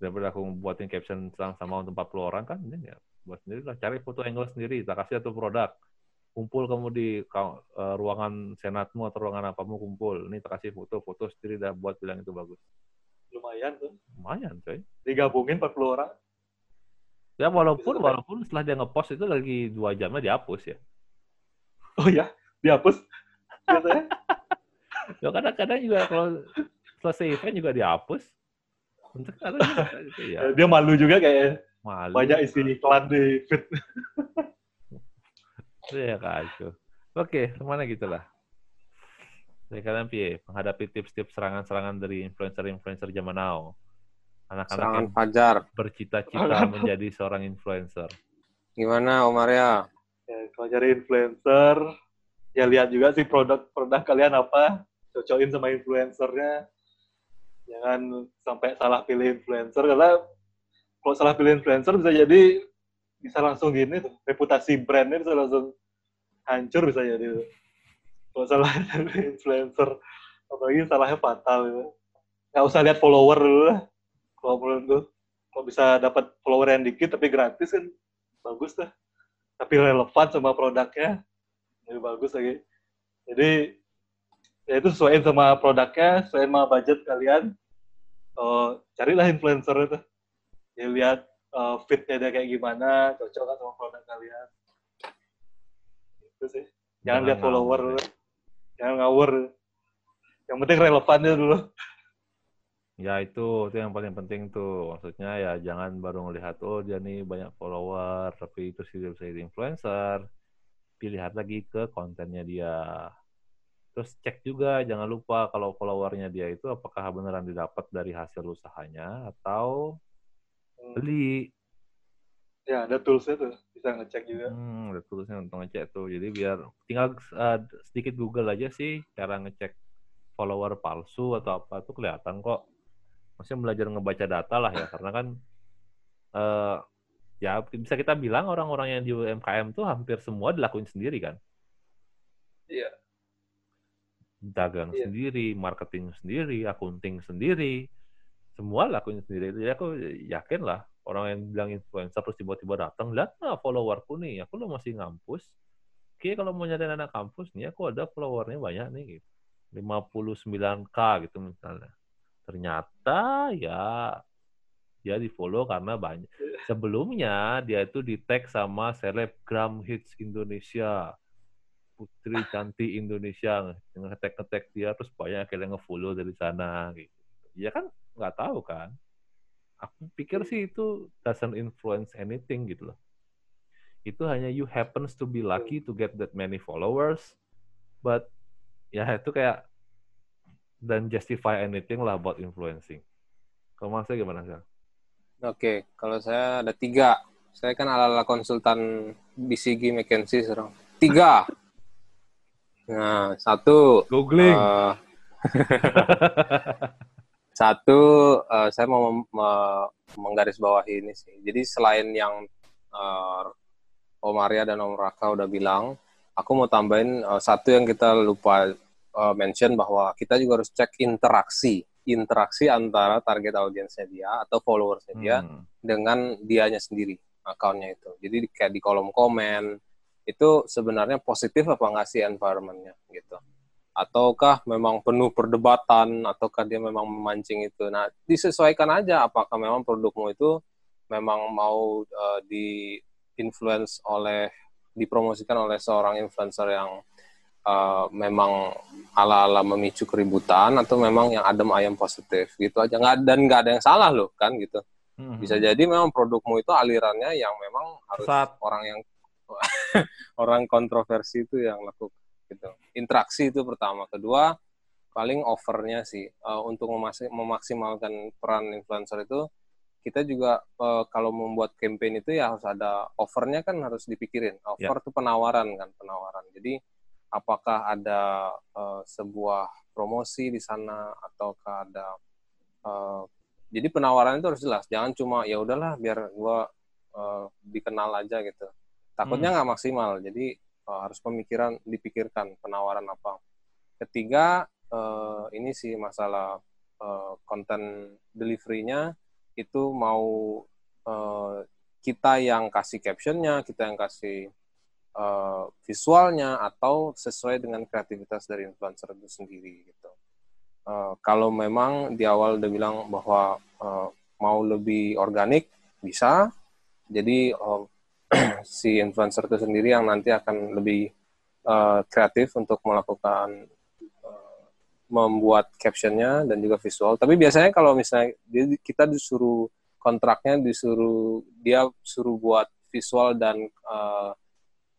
Daripada aku buatin caption sama sama untuk 40 orang kan ini ya buat sendiri lah. Cari foto angle sendiri tak kasih satu produk kumpul kamu di eh, ruangan senatmu atau ruangan apamu kumpul ini tak kasih foto foto sendiri dah buat bilang itu bagus Lumayan tuh. lumayan coy Digabungin 40 orang. ya walaupun Itu walaupun setelah dia ngepost itu lagi dua jamnya dihapus ya Oh ya, dihapus. Biasanya. [LAUGHS] ya kadang-kadang juga kalau selesai event juga dihapus untuk [LAUGHS] ya Dia malu juga kayak malu banyak isi iklan di feed. [LAUGHS] ya kacau oke ke mana gitu lah dari kalian piye menghadapi tips-tips serangan-serangan dari influencer-influencer zaman now? Anak-anak yang fajar. bercita-cita menjadi seorang influencer. Gimana Om Arya? Ya, kalau cari influencer, ya lihat juga sih produk-produk kalian apa, cocokin sama influencernya. Jangan sampai salah pilih influencer, karena kalau salah pilih influencer bisa jadi bisa langsung gini tuh, reputasi brandnya bisa langsung hancur bisa jadi. tuh. Kalau [LAUGHS] influencer, apalagi salahnya fatal gitu. Nggak usah lihat follower dulu lah. Kalau menurutku, kalau bisa dapat follower yang dikit tapi gratis kan bagus tuh tapi relevan sama produknya lebih bagus lagi jadi ya itu sesuaiin sama produknya sesuaiin sama budget kalian oh, carilah influencer itu ya lihat eh, fitnya dia kayak gimana cocok nggak sama produk kalian? Itu sih. Jangan lihat follower. Dulu. jangan ngawur. Yang penting relevannya dulu. Ya itu itu yang paling penting tuh. Maksudnya ya jangan baru ngelihat oh dia nih banyak follower tapi itu sih bisa jadi influencer. Pilihan lagi ke kontennya dia. Terus cek juga jangan lupa kalau followernya dia itu apakah beneran didapat dari hasil usahanya atau beli. Ya ada toolsnya tuh bisa ngecek juga. Hmm ada tulisnya untuk ngecek tuh. Jadi biar tinggal uh, sedikit Google aja sih cara ngecek follower palsu atau apa tuh kelihatan kok. Maksudnya belajar ngebaca data lah ya karena kan eh ya bisa kita bilang orang-orang yang di UMKM tuh hampir semua dilakuin sendiri kan? Iya. dagang Iya. sendiri marketing sendiri akunting sendiri semua lakuin sendiri. Jadi aku yakin lah orang yang bilang influencer terus tiba-tiba datang lihat nah followerku nih? Aku lo masih ngampus. Oke kalau mau nyari anak kampus nih aku ada followernya banyak nih. gitu 59k gitu misalnya. Ternyata ya dia di follow karena banyak. Sebelumnya dia itu di tag sama selebgram hits Indonesia, putri cantik Indonesia, ngetek ngetek dia terus banyak yang ngefollow dari sana gitu. Ya kan nggak tahu kan. Aku pikir sih itu doesn't influence anything gitu loh. Itu hanya you happens to be lucky to get that many followers, but ya itu kayak dan justify anything lah about influencing. Kalau maksudnya gimana sih? Oke, kalau saya ada tiga. Saya kan ala-ala konsultan BCG McKinsey sekarang. Tiga. [LAUGHS] Nah, satu. Googling. Uh, [LAUGHS] satu, uh, saya mau menggarisbawahi ini sih. Jadi selain yang uh, Om Arya dan Om Raka udah bilang, aku mau tambahin uh, satu yang kita lupa uh, mention bahwa kita juga harus cek interaksi interaksi antara target audiensnya dia atau followersnya dia hmm. dengan dianya sendiri akunnya itu. Jadi kayak di kolom komen itu sebenarnya positif apa nggak sih environmentnya gitu. Ataukah memang penuh perdebatan ataukah dia memang memancing itu. Nah disesuaikan aja apakah memang produkmu itu memang mau uh, di influence oleh dipromosikan oleh seorang influencer yang uh, memang ala-ala memicu keributan atau memang yang adem ayam positif gitu aja nggak dan nggak ada yang salah loh kan gitu hmm. bisa jadi memang produkmu itu alirannya yang memang harus Saat. orang yang [LAUGHS] orang kontroversi itu yang lakukan gitu interaksi itu pertama kedua paling overnya sih uh, untuk memaksimalkan peran influencer itu kita juga uh, kalau membuat campaign itu ya harus ada overnya kan harus dipikirin over yeah. itu penawaran kan penawaran jadi apakah ada uh, sebuah promosi di sana ataukah ada uh, jadi penawaran itu harus jelas jangan cuma ya udahlah biar gua uh, dikenal aja gitu takutnya hmm. nggak hmm. maksimal jadi uh, harus pemikiran dipikirkan penawaran apa ketiga uh, ini sih masalah uh, konten deliverynya itu mau uh, kita yang kasih captionnya kita yang kasih uh, visualnya atau sesuai dengan kreativitas dari influencer itu sendiri gitu. Uh, kalau memang di awal udah bilang bahwa uh, mau lebih organik bisa, jadi uh, [CLEARS THROAT] si influencer itu sendiri yang nanti akan lebih uh, kreatif untuk melakukan uh, membuat captionnya dan juga visual. Tapi biasanya kalau misalnya kita disuruh kontraknya disuruh dia suruh buat visual dan uh,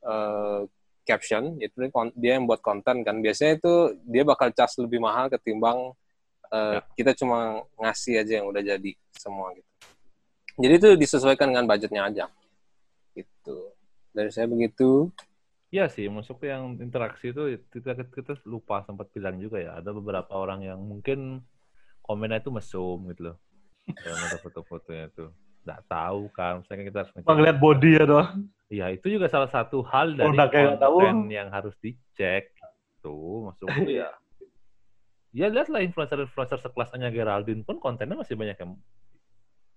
uh, caption itu dia yang buat konten kan biasanya itu dia bakal cas lebih mahal ketimbang uh, ya. kita cuma ngasih aja yang udah jadi semua gitu jadi itu disesuaikan dengan budgetnya aja gitu dari saya begitu Iya sih, masuk yang interaksi itu kita, kita lupa sempat bilang juga ya. Ada beberapa orang yang mungkin komennya itu mesum gitu loh. yang ada foto-fotonya itu. Nggak tahu kan, misalnya kita harus ngeliat body ya doang. Iya, itu juga salah satu hal dari konten tahu. yang harus dicek. Tuh, maksudku ya. Ya lihatlah influencer-influencer sekelas Anya Geraldine pun kontennya masih banyak yang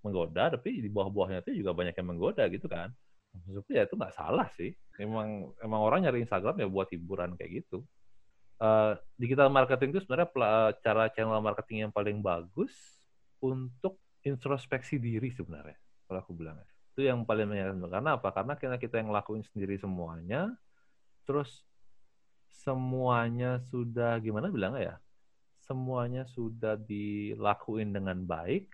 menggoda, tapi di bawah-bawahnya itu juga banyak yang menggoda gitu kan. Maksudku ya itu nggak salah sih. Emang emang orang nyari Instagram ya buat hiburan kayak gitu. Uh, digital marketing itu sebenarnya cara channel marketing yang paling bagus untuk introspeksi diri sebenarnya kalau aku bilang itu yang paling menyenangkan karena apa karena kita kita yang ngelakuin sendiri semuanya terus semuanya sudah gimana bilang ya semuanya sudah dilakuin dengan baik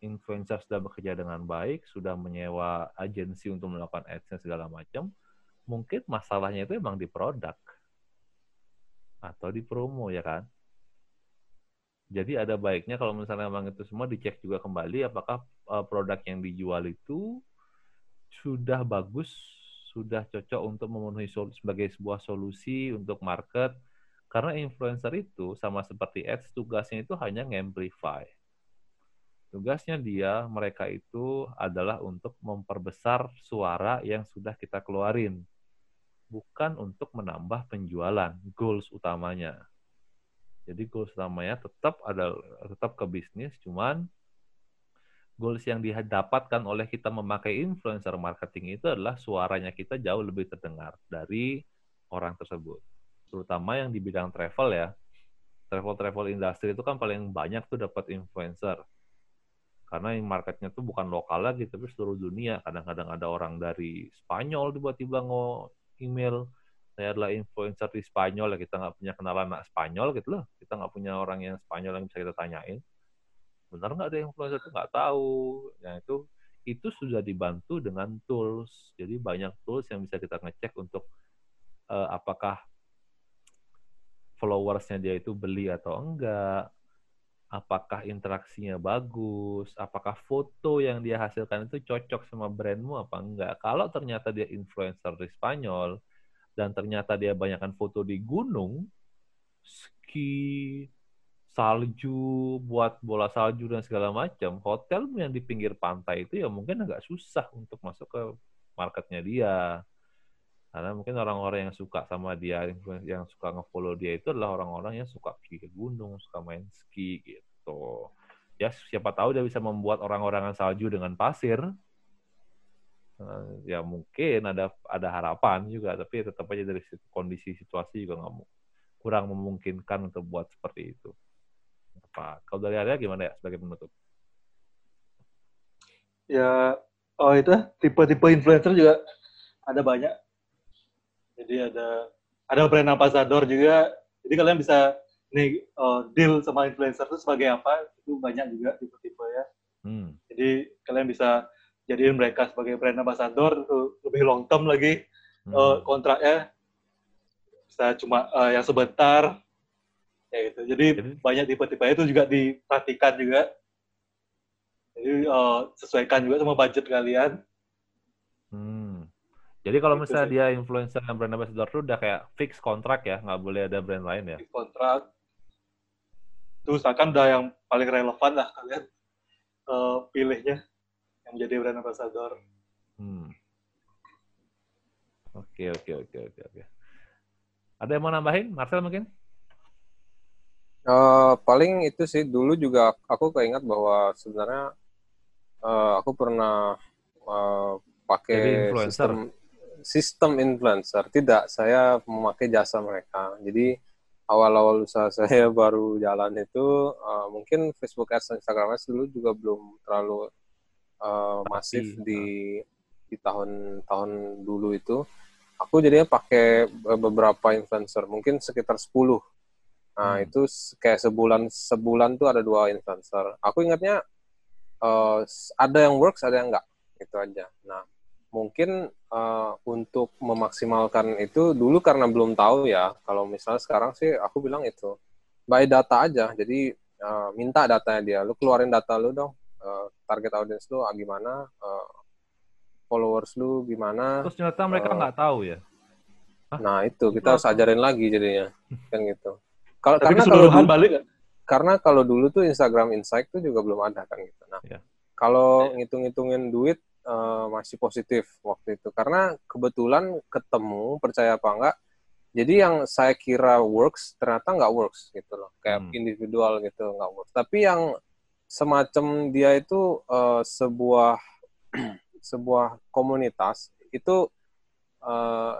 influencer sudah bekerja dengan baik sudah menyewa agensi untuk melakukan ads segala macam mungkin masalahnya itu emang di produk atau di promo ya kan jadi ada baiknya kalau misalnya memang itu semua dicek juga kembali apakah uh, produk yang dijual itu sudah bagus, sudah cocok untuk memenuhi sebagai sebuah solusi untuk market. Karena influencer itu sama seperti ads tugasnya itu hanya ngamplify. Tugasnya dia mereka itu adalah untuk memperbesar suara yang sudah kita keluarin. Bukan untuk menambah penjualan, goals utamanya. Jadi goals utamanya tetap ada tetap ke bisnis, cuman goals yang didapatkan oleh kita memakai influencer marketing itu adalah suaranya kita jauh lebih terdengar dari orang tersebut. Terutama yang di bidang travel ya. Travel-travel industri itu kan paling banyak tuh dapat influencer. Karena yang marketnya tuh bukan lokal lagi tapi seluruh dunia. Kadang-kadang ada orang dari Spanyol tiba-tiba ngo email saya adalah influencer di Spanyol ya kita nggak punya kenalan anak Spanyol gitu loh. Kita nggak punya orang yang Spanyol yang bisa kita tanyain. Benar nggak ada influencer itu nggak tahu. Ya itu itu sudah dibantu dengan tools. Jadi banyak tools yang bisa kita ngecek untuk uh, apakah followersnya dia itu beli atau enggak apakah interaksinya bagus, apakah foto yang dia hasilkan itu cocok sama brandmu apa enggak. Kalau ternyata dia influencer di Spanyol dan ternyata dia banyakkan foto di gunung, ski, salju, buat bola salju dan segala macam, hotel yang di pinggir pantai itu ya mungkin agak susah untuk masuk ke marketnya dia. Karena mungkin orang-orang yang suka sama dia, yang suka nge-follow dia itu adalah orang-orang yang suka pergi ke gunung, suka main ski gitu. Ya siapa tahu dia bisa membuat orang-orangan salju dengan pasir. Eh, ya mungkin ada ada harapan juga, tapi tetap aja dari kondisi situasi juga nggak kurang memungkinkan untuk buat seperti itu. Apa? Kalau dari area gimana ya sebagai penutup? Ya, oh itu tipe-tipe influencer juga ada banyak jadi ada ada brand ambassador juga. Jadi kalian bisa nih uh, deal sama influencer itu sebagai apa? Itu banyak juga tipe-tipe ya. Hmm. Jadi kalian bisa jadiin mereka sebagai brand ambassador itu lebih long term lagi hmm. uh, kontraknya bisa cuma uh, yang sebentar ya gitu. Jadi, Jadi banyak tipe-tipe itu juga diperhatikan juga. Jadi uh, sesuaikan juga sama budget kalian. Hmm. Jadi kalau gitu misalnya sih. dia influencer dan brand ambassador itu udah kayak fix kontrak ya, nggak boleh ada brand lain ya? Fix kontrak. Terus akan udah yang paling relevan lah kalian uh, pilihnya yang menjadi brand ambassador. Hmm. Oke, oke, oke, oke, oke. Ada yang mau nambahin? Marcel mungkin? Uh, paling itu sih dulu juga aku keingat bahwa sebenarnya uh, aku pernah uh, pakai sistem sistem influencer. Tidak, saya memakai jasa mereka. Jadi awal-awal usaha [LAUGHS] saya baru jalan itu uh, mungkin Facebook Ads dan Instagram Ads dulu juga belum terlalu uh, masif di di tahun-tahun dulu itu. Aku jadinya pakai beberapa influencer, mungkin sekitar 10. Nah, hmm. itu kayak sebulan sebulan tuh ada dua influencer. Aku ingatnya uh, ada yang works, ada yang enggak. Itu aja. Nah, mungkin uh, untuk memaksimalkan itu dulu karena belum tahu ya. Kalau misalnya sekarang sih aku bilang itu by data aja. Jadi uh, minta datanya dia. Lu keluarin data lu dong. Uh, target audience lu ah, gimana? Uh, followers lu gimana? Terus ternyata mereka nggak uh, tahu ya? Hah? nah itu. Kita harus ajarin lagi jadinya. Kan gitu. Kalau karena kalau dulu, balik karena kalau dulu tuh Instagram Insight tuh juga belum ada kan gitu. Nah ya. kalau ngitung-ngitungin duit uh, masih positif waktu itu. Karena kebetulan ketemu percaya apa enggak jadi yang saya kira works ternyata nggak works gitu loh. Kayak hmm. individual gitu nggak works. Tapi yang semacam dia itu uh, sebuah [CLEARS THROAT] sebuah komunitas itu uh,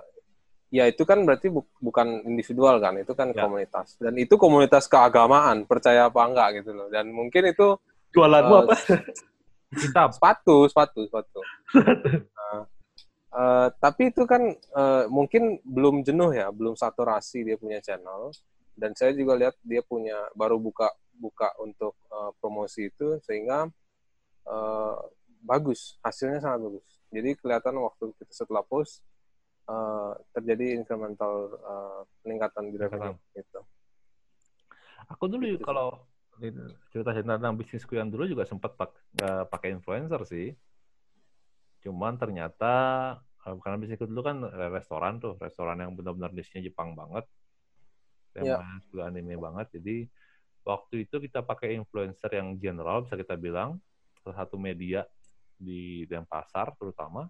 ya itu kan berarti bu bukan individual kan itu kan ya. komunitas. Dan itu komunitas keagamaan percaya apa enggak gitu loh. Dan mungkin itu jualanmu uh, apa [LAUGHS] Kitab. Sepatu, sepatu, sepatu. uh, uh, tapi itu kan uh, mungkin belum jenuh ya, belum saturasi dia punya channel. Dan saya juga lihat dia punya baru buka buka untuk uh, promosi itu sehingga uh, bagus, hasilnya sangat bagus. Jadi kelihatan waktu kita setelah post uh, terjadi incremental uh, peningkatan di revenue gitu. Aku dulu gitu. kalau cerita cerita tentang bisnisku yang dulu juga sempat pak, uh, pakai influencer sih. Cuman ternyata uh, karena bisnisku dulu kan restoran tuh, restoran yang benar-benar bisnisnya Jepang banget, temanya yeah. juga anime banget. Jadi waktu itu kita pakai influencer yang general bisa kita bilang salah satu media di Denpasar terutama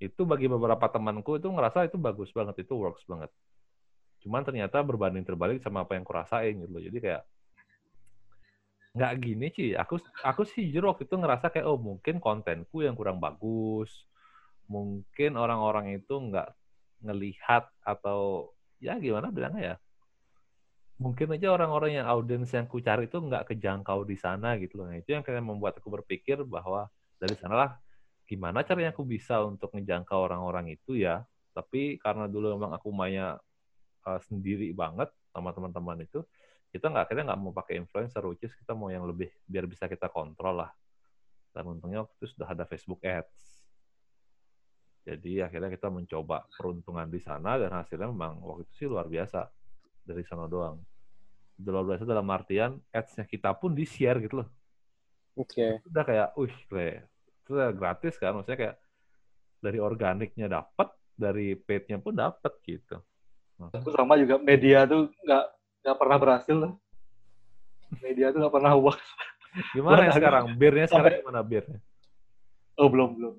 itu bagi beberapa temanku itu ngerasa itu bagus banget itu works banget cuman ternyata berbanding terbalik sama apa yang kurasain gitu loh jadi kayak nggak gini sih aku aku sih jujur waktu itu ngerasa kayak oh mungkin kontenku yang kurang bagus mungkin orang-orang itu nggak ngelihat atau ya gimana bilangnya ya mungkin aja orang-orang yang audiens yang ku cari itu nggak kejangkau di sana gitu loh. Nah, itu yang kayak membuat aku berpikir bahwa dari sanalah gimana caranya aku bisa untuk ngejangkau orang-orang itu ya. Tapi karena dulu memang aku mainnya uh, sendiri banget sama teman-teman itu, kita nggak akhirnya nggak mau pakai influencer, which is kita mau yang lebih biar bisa kita kontrol lah. Dan untungnya waktu itu sudah ada Facebook Ads. Jadi akhirnya kita mencoba peruntungan di sana dan hasilnya memang waktu itu sih luar biasa dari sana doang. Luar biasa dalam artian ads-nya kita pun di-share gitu loh. Oke. Udah kayak, wih, itu udah gratis kan, maksudnya kayak dari organiknya dapat, dari paid-nya pun dapat gitu. Aku sama juga media tuh nggak nggak pernah berhasil lah. Media tuh nggak pernah work. Gimana ya sekarang? Birnya sekarang sampai- gimana birnya? Oh belum belum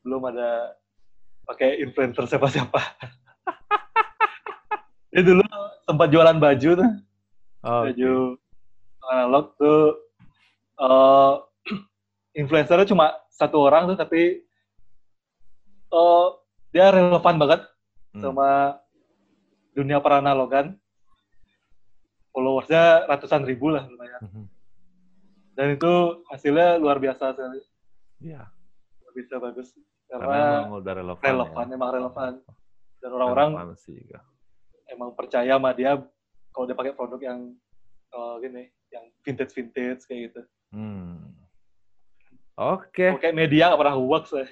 belum ada pakai influencer siapa-siapa. Ini dulu sempat jualan baju tuh, Oh, baju analog tuh eh [CLEARS THROAT] influencernya cuma satu orang tuh tapi eh dia relevan banget Hmm. sama dunia peranalogan. Followersnya ratusan ribu lah lumayan. Mhm. Dan itu hasilnya luar biasa sekali. Iya, Bisa bagus. karena Karena emang udah relevan. relevan, ya. emang relevan. Dan orang-orang ya. emang percaya sama dia kalau dia pakai produk yang eh, gini, yang vintage-vintage kayak gitu. Hmm. Oke. Oke, media nggak pernah works. [LAUGHS] saya.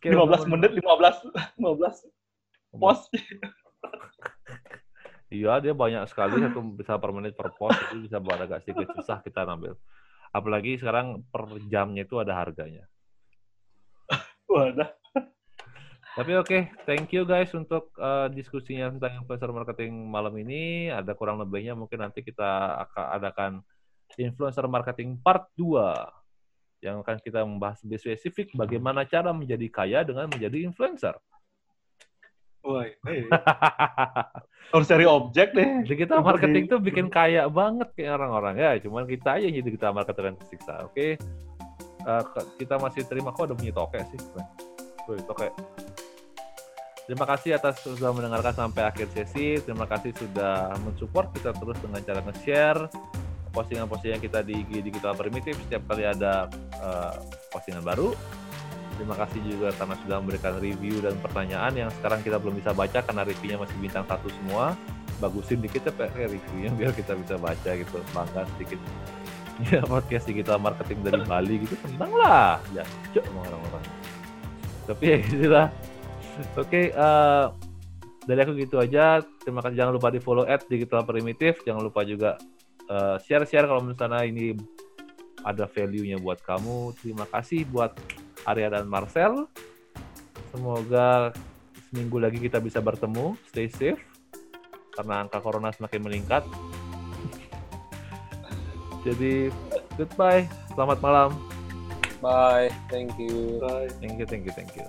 Oke, 15 teman-teman. menit, 15, 15 post. Iya, dia banyak sekali satu bisa per menit per post itu bisa buat agak sedikit susah kita ngambil. Apalagi sekarang per jamnya itu ada harganya. Wadah. Tapi oke, thank you guys untuk uh, diskusinya tentang influencer marketing malam ini. Ada kurang lebihnya mungkin nanti kita akan adakan influencer marketing part 2 yang akan kita membahas lebih spesifik bagaimana cara menjadi kaya dengan menjadi influencer. Wah, [LAUGHS] eh. harus cari objek deh. Digital marketing tuh bikin kaya banget kayak orang-orang ya. Cuman kita aja yang jadi digital marketer yang tersiksa. Oke. Eh, ke- kita masih terima kok udah punya toke sih. Tuh, toke. Terima kasih atas sudah mendengarkan sampai akhir sesi. Terima kasih sudah mensupport kita terus dengan cara nge-share postingan-postingan kita di IG Digital Primitif setiap kali ada eh, postingan baru. Terima kasih juga karena sudah memberikan review dan pertanyaan yang sekarang kita belum bisa baca karena reviewnya masih bintang satu semua. Bagusin dikit ya Pak, reviewnya [LAUGHS] biar kita bisa baca gitu, bangga sedikit. Ya podcast digital marketing dari Bali gitu, senang lah. Ya, cok orang-orang. Tapi ya gitu lah. Oke, eh, dari aku gitu aja. Terima kasih. Jangan lupa di follow at digital primitif. Jangan lupa juga eh, share-share kalau misalnya ini ada value-nya buat kamu. Terima kasih buat Arya dan Marcel. Semoga seminggu lagi kita bisa bertemu. Stay safe. Karena angka corona semakin meningkat. [LAUGHS] Jadi, goodbye. Selamat malam. Bye. Thank you. Bye. Thank you, thank you, thank you.